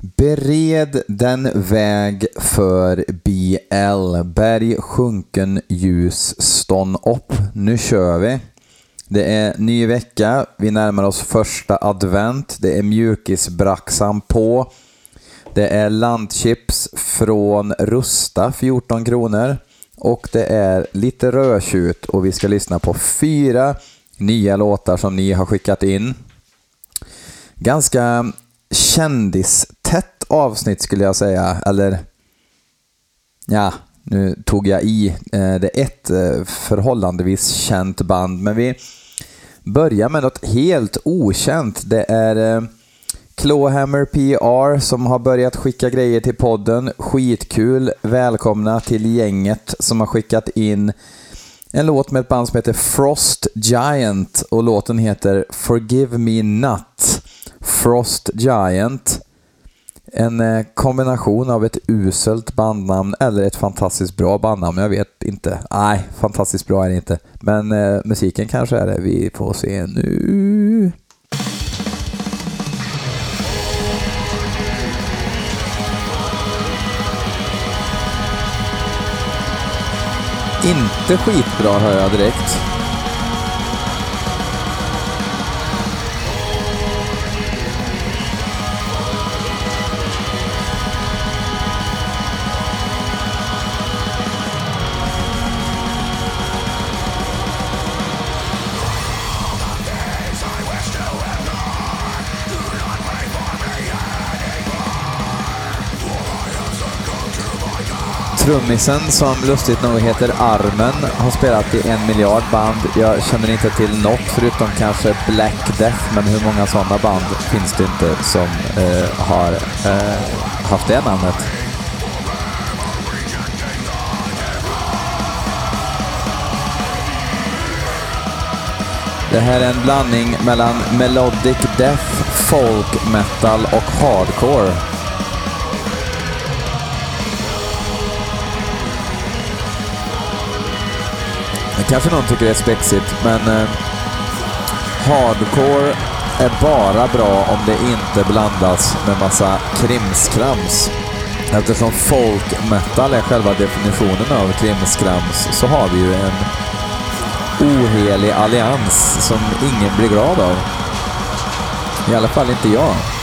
Bered den väg för BL. Berg sjunken ljus stånd upp. Nu kör vi. Det är ny vecka. Vi närmar oss första advent. Det är mjukisbraxan på. Det är landchips från Rusta, 14 kronor. Och det är lite rödtjut och vi ska lyssna på fyra nya låtar som ni har skickat in. Ganska Tätt avsnitt skulle jag säga, eller ja, nu tog jag i. Eh, det är ett eh, förhållandevis känt band, men vi börjar med något helt okänt. Det är eh, Clawhammer PR som har börjat skicka grejer till podden. Skitkul. Välkomna till gänget som har skickat in en låt med ett band som heter Frost Giant och låten heter Forgive Me Not. Frost Giant. En eh, kombination av ett uselt bandnamn eller ett fantastiskt bra bandnamn. Jag vet inte. Nej, fantastiskt bra är det inte. Men eh, musiken kanske är det. Vi får se nu. Inte skitbra hör jag direkt. Trummisen som lustigt nog heter Armen har spelat i en miljard band. Jag känner inte till något förutom kanske Black Death, men hur många sådana band finns det inte som eh, har eh, haft det namnet? Det här är en blandning mellan melodic death, folk metal och hardcore. Kanske någon tycker det är spexigt, men eh, hardcore är bara bra om det inte blandas med massa krimskrams. Eftersom folk metal är själva definitionen av krimskrams så har vi ju en ohelig allians som ingen blir glad av. I alla fall inte jag.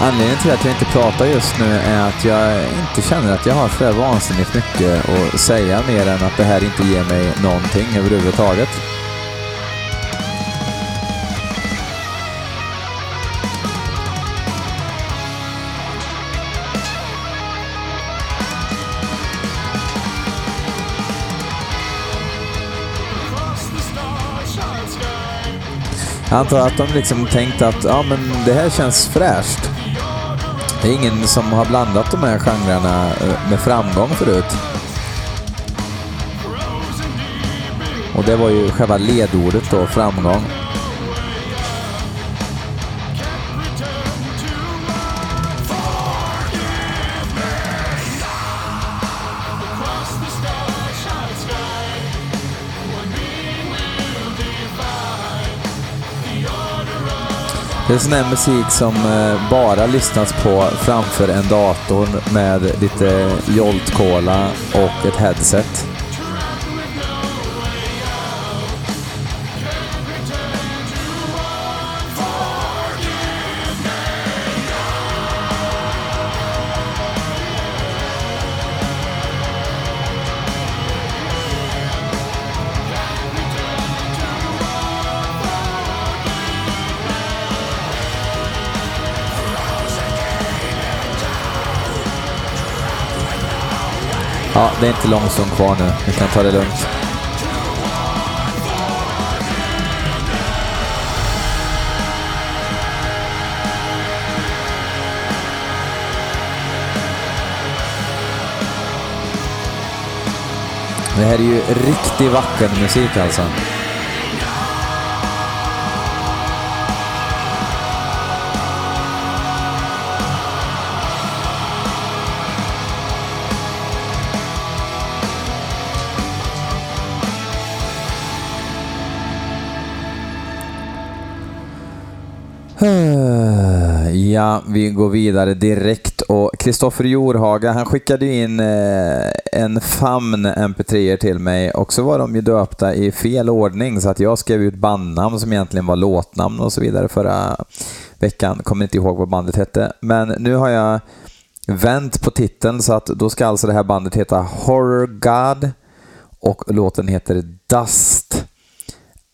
Anledningen till att jag inte pratar just nu är att jag inte känner att jag har så vansinnigt mycket att säga mer än att det här inte ger mig någonting överhuvudtaget. Jag antar att de liksom tänkt att ja, men det här känns fräscht. Det är ingen som har blandat de här genrerna eh, med framgång förut. Och det var ju själva ledordet då, framgång. Det är sån här musik som eh, bara lyssnas på framför en dator med lite Jolt Cola och ett headset. Ja, det är inte lång stund kvar nu. Vi kan ta det lugnt. Det här är ju riktigt vacker musik alltså. Vi går vidare direkt. Och Kristoffer Jorhaga, han skickade in eh, en famn mp3 till mig. Och så var de ju döpta i fel ordning. Så att jag skrev ut bandnamn som egentligen var låtnamn och så vidare förra veckan. Kommer inte ihåg vad bandet hette, men nu har jag vänt på titeln så att då ska alltså det här bandet heta Horror God. Och låten heter Dust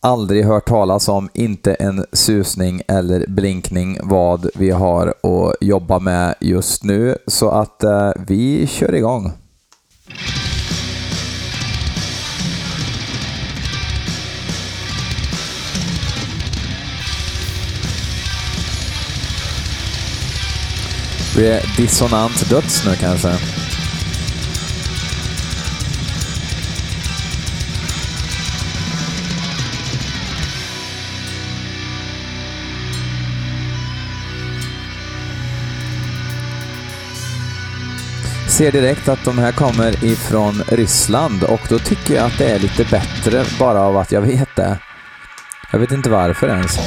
aldrig hört talas om, inte en susning eller blinkning vad vi har att jobba med just nu. Så att eh, vi kör igång. Det är dissonant döds nu kanske. Ser direkt att de här kommer ifrån Ryssland och då tycker jag att det är lite bättre bara av att jag vet det. Jag vet inte varför ens.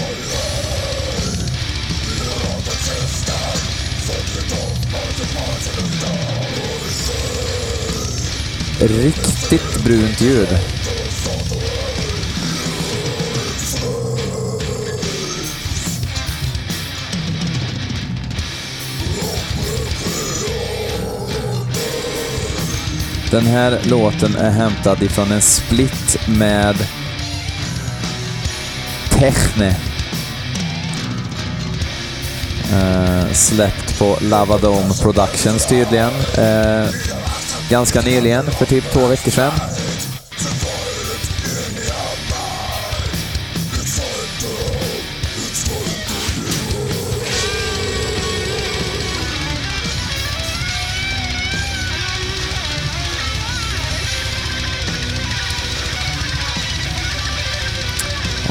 Riktigt brunt ljud. Den här låten är hämtad ifrån en split med Techne. Uh, släppt på Lavadome Productions tydligen. Uh, ganska nyligen, för typ två veckor sedan.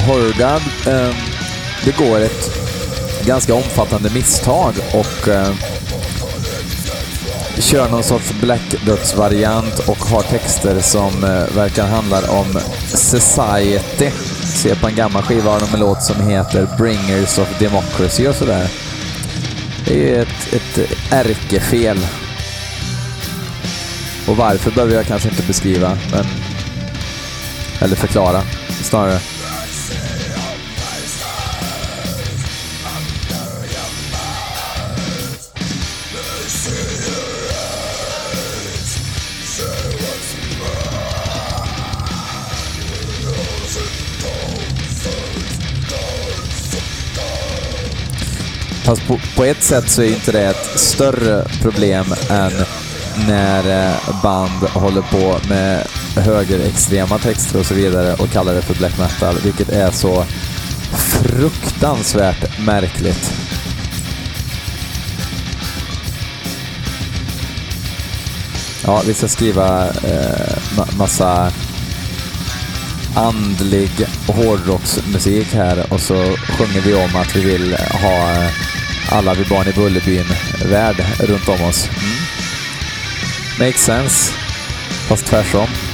Horgard eh, begår ett ganska omfattande misstag och eh, kör någon sorts Black Döds-variant och har texter som eh, verkar handla om Society. Ser på en gammal skiva har de en låt som heter Bringers of Democracy och sådär. Det är ju ett, ett ärkefel. Och varför behöver jag kanske inte beskriva, men... Eller förklara, snarare. Fast på, på, ett sätt så är inte det ett större problem än när eh, band håller på med högerextrema texter och så vidare och kallar det för black metal, vilket är så fruktansvärt märkligt. Ja, vi ska skriva eh, massa andlig hårdrocksmusik här och så sjunger vi om att vi vill ha alla vi barn i Bullerbyn-värld runt om oss. Mm. Makes sense, fast tvärsom.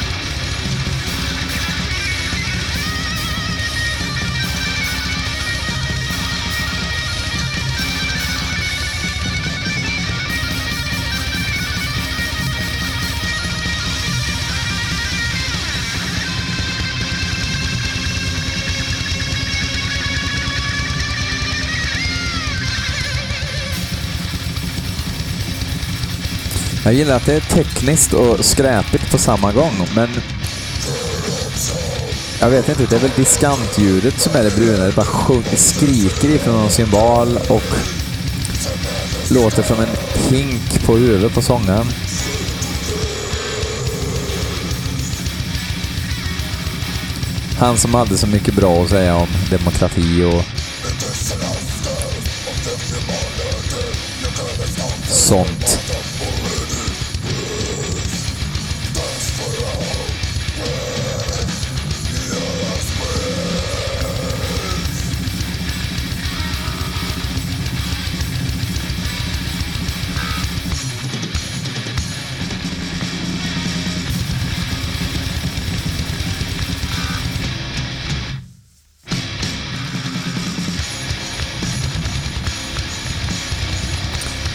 Jag gillar att det är tekniskt och skräpigt på samma gång, men jag vet inte, det är väl diskantljudet som är det bruna. Det bara sjunk, skriker ifrån någon symbol och låter som en hink på huvudet på sångaren. Han som hade så mycket bra att säga om demokrati och sånt.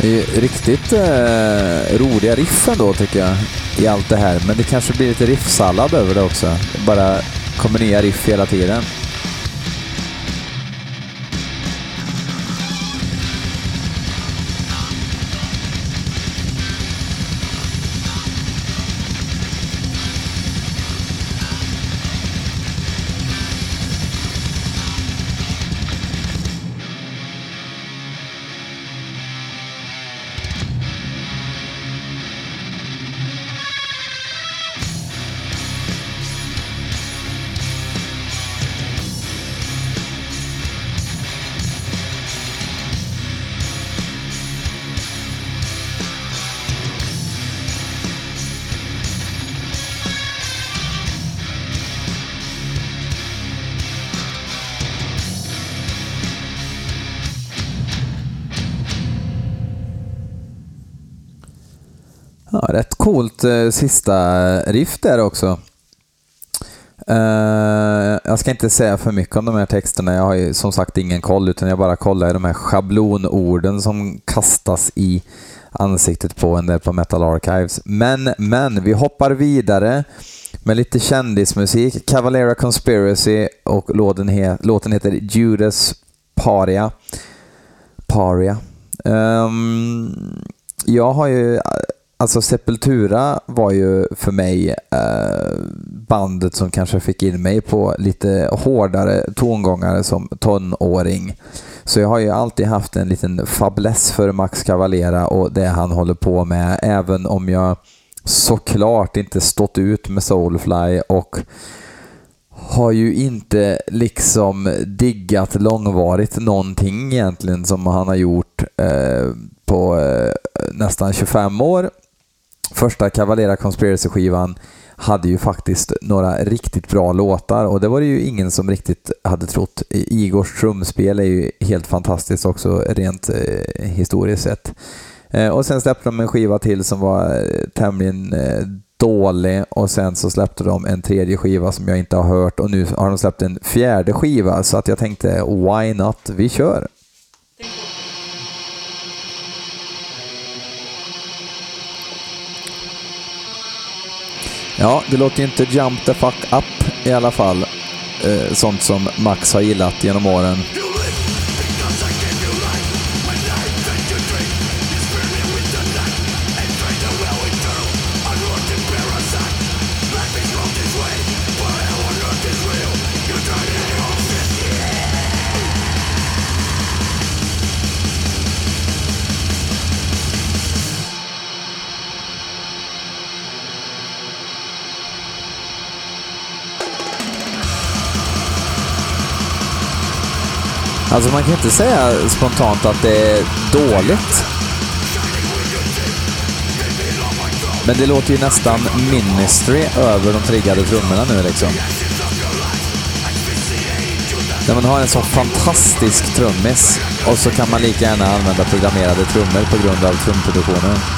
Det är riktigt eh, roliga riff ändå tycker jag i allt det här. Men det kanske blir lite riffsallad över det också. Det bara kommer nya riff hela tiden. Coolt eh, sista riff där också. Uh, jag ska inte säga för mycket om de här texterna. Jag har ju som sagt ingen koll, utan jag bara kollar i de här schablonorden som kastas i ansiktet på en där på Metal Archives. Men, men, vi hoppar vidare med lite kändismusik. Cavalera Conspiracy och låten, he låten heter Judas Paria. Paria. Um, jag har ju Alltså Sepultura var ju för mig eh, bandet som kanske fick in mig på lite hårdare tongångar som tonåring. Så jag har ju alltid haft en liten fabless för Max Cavalera och det han håller på med, även om jag såklart inte stått ut med Soulfly och har ju inte liksom diggat långvarigt någonting egentligen som han har gjort eh, på eh, nästan 25 år första Cavalera Conspiracy-skivan hade ju faktiskt några riktigt bra låtar och det var det ju ingen som riktigt hade trott. Igors trumspel är ju helt fantastiskt också rent eh, historiskt sett. Eh, och sen släppte de en skiva till som var eh, tämligen eh, dålig och sen så släppte de en tredje skiva som jag inte har hört och nu har de släppt en fjärde skiva så att jag tänkte why not, vi kör. Ja, det låter ju inte Jump the fuck up i alla fall. Eh, sånt som Max har gillat genom åren. Alltså man kan inte säga spontant att det är dåligt. Men det låter ju nästan Ministry över de triggade trummorna nu liksom. När man har en så fantastisk trummis och så kan man lika gärna använda programmerade trummor på grund av trumproduktionen.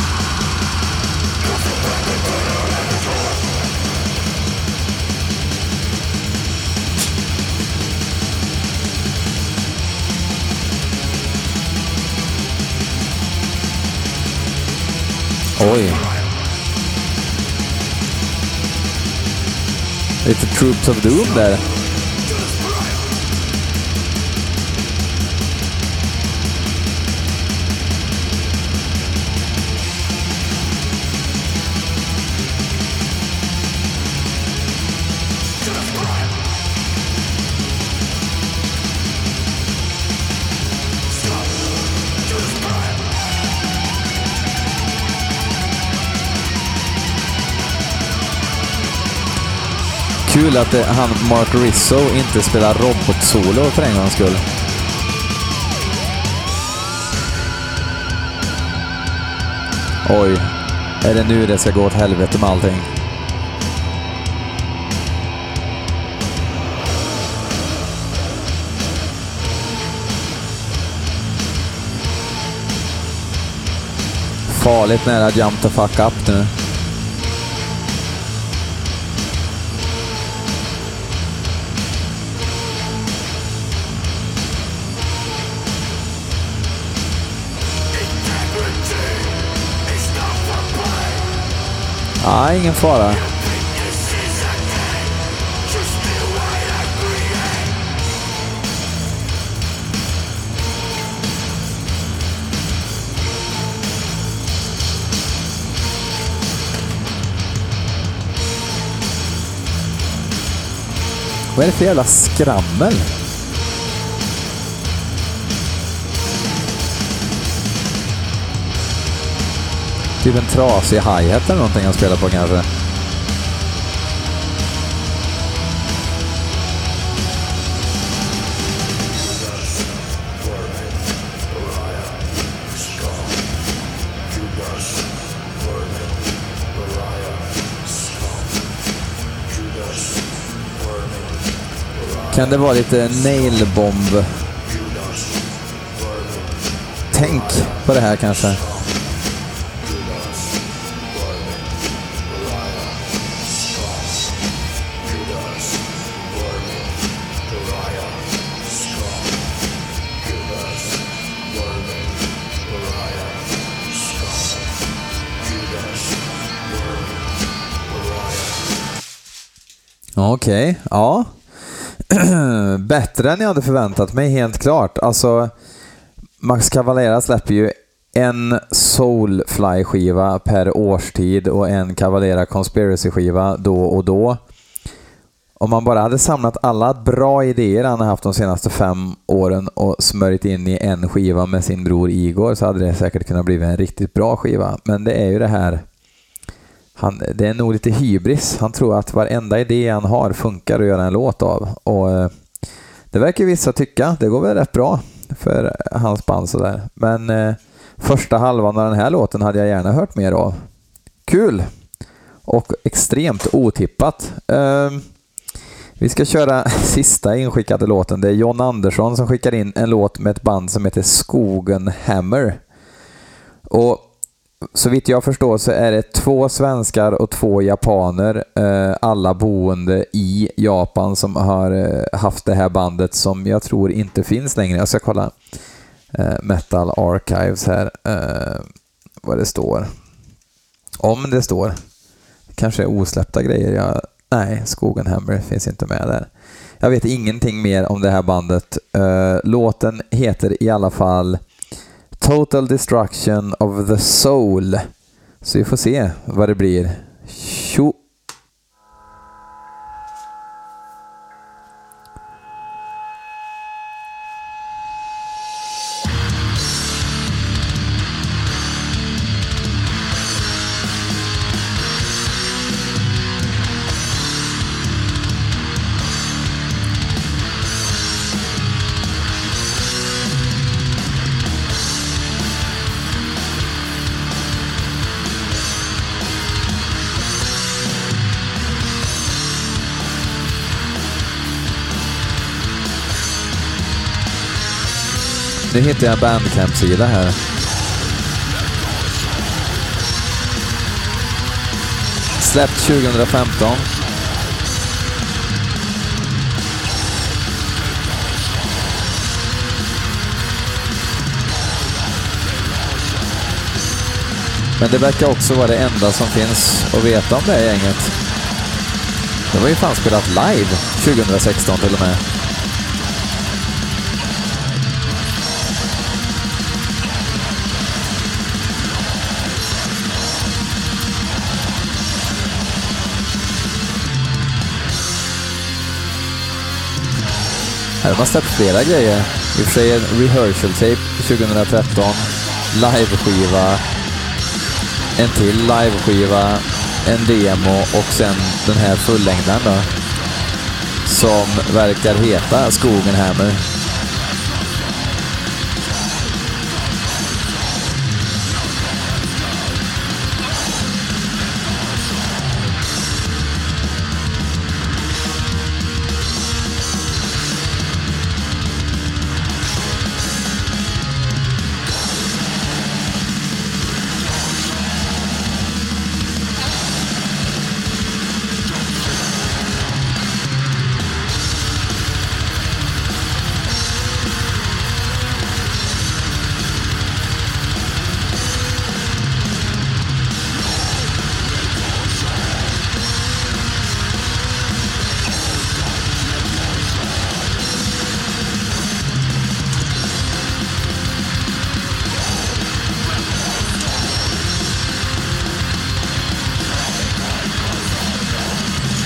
Lite Troops of Doom där. Kul att det, han Mark Rizzo inte spelar robotsolo för en gångs skull. Oj, är det nu det ska gå åt helvete med allting? Farligt nära jump the fuck up nu. Nej, ingen fara. Vad är det för jävla skrammel? Typ en trasig hi-hat eller någonting han spelar på kanske. Kan det vara lite nailbomb? Tänk på det här kanske. Okej, okay, ja. Bättre än jag hade förväntat mig, helt klart. Alltså, Max Cavalera släpper ju en Soulfly-skiva per årstid och en Cavalera Conspiracy-skiva då och då. Om man bara hade samlat alla bra idéer han har haft de senaste fem åren och smörjt in i en skiva med sin bror Igor så hade det säkert kunnat bli en riktigt bra skiva. Men det är ju det här han, det är nog lite hybris. Han tror att varenda idé han har funkar att göra en låt av. Och eh, Det verkar vissa tycka. Det går väl rätt bra för hans band sådär. Men eh, första halvan av den här låten hade jag gärna hört mer av. Kul! Och extremt otippat. Eh, vi ska köra sista inskickade låten. Det är John Andersson som skickar in en låt med ett band som heter Skogen Hammer. Och så vitt jag förstår så är det två svenskar och två japaner, eh, alla boende i Japan, som har eh, haft det här bandet som jag tror inte finns längre. Jag ska kolla eh, Metal Archives här, vad det står. Om det står. Kanske osläppta grejer. Jag, nej, Skogenhammer finns inte med där. Jag vet ingenting mer om det här bandet. Låten heter i alla fall Total Destruction of the Soul. Så vi får se vad det blir. Tjo! Nu hittar jag en bandcamp-sida här. Släppt 2015. Men det verkar också vara det enda som finns att veta om det här gänget. Det var ju fan spelat live 2016 till och med. Här har man släppt flera grejer. I och för sig en rehearsal tape 2013, liveskiva, en till liveskiva, en demo och sen den här fullängdaren då. som verkar heta Skogenhammer.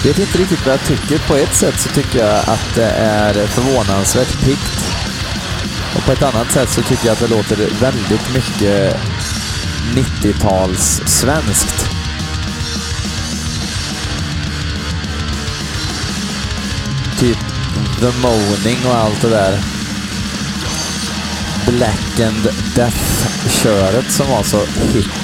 Vet inte riktigt vad jag tycker. På ett sätt så tycker jag att det är förvånansvärt piggt. Och på ett annat sätt så tycker jag att det låter väldigt mycket 90-tals svenskt. Typ The Moaning och allt det där. Black and Death-köret som var så hit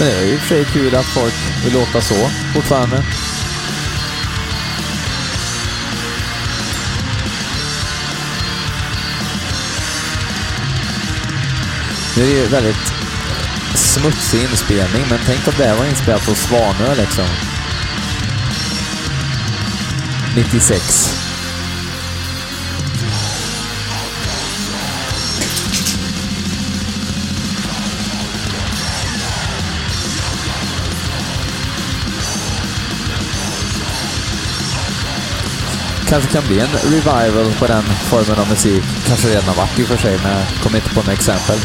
Men det är ju i och för sig kul att folk vill låta så fortfarande. Nu är det ju väldigt smutsig inspelning, men tänk att det här var inspelat på Svanö liksom. 96. Kanske kan bli en revival på den formen av musik. Kanske redan har varit i och för sig, men jag kommer inte på några exempel.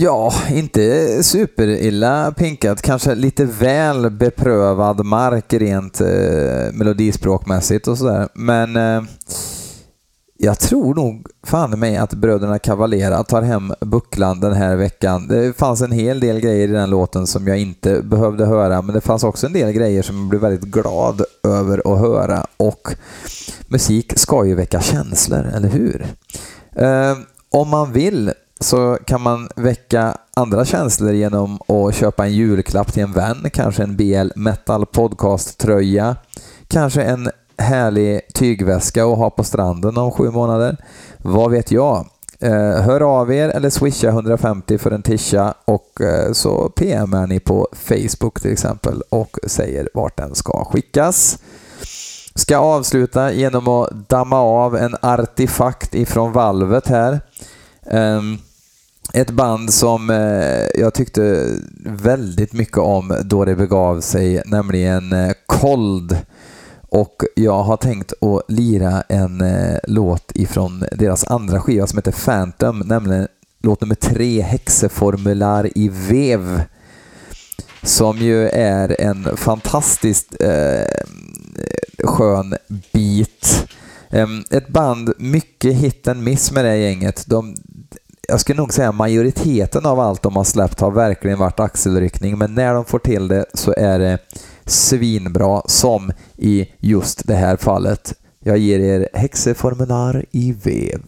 Ja, inte superilla pinkat. Kanske lite väl beprövad mark rent eh, melodispråkmässigt och sådär. Men eh, jag tror nog fan mig att bröderna Cavalera tar hem bucklan den här veckan. Det fanns en hel del grejer i den låten som jag inte behövde höra, men det fanns också en del grejer som jag blev väldigt glad över att höra. Och musik ska ju väcka känslor, eller hur? Eh, om man vill så kan man väcka andra känslor genom att köpa en julklapp till en vän, kanske en BL Metal Podcast-tröja, kanske en härlig tygväska att ha på stranden om sju månader. Vad vet jag? Eh, hör av er eller swisha 150 för en tisha och eh, så PMar ni på Facebook till exempel och säger vart den ska skickas. Ska avsluta genom att damma av en artefakt ifrån valvet här. Um, ett band som eh, jag tyckte väldigt mycket om då det begav sig, nämligen eh, Cold. Och jag har tänkt att lira en eh, låt ifrån deras andra skiva som heter Phantom, nämligen låt nummer tre, Häxeformular i vev. Som ju är en fantastiskt eh, skön beat. Ett band, mycket hit and miss med det gänget. De, jag skulle nog säga majoriteten av allt de har släppt har verkligen varit axelryckning, men när de får till det så är det svinbra, som i just det här fallet. Jag ger er häxeformulär i vev.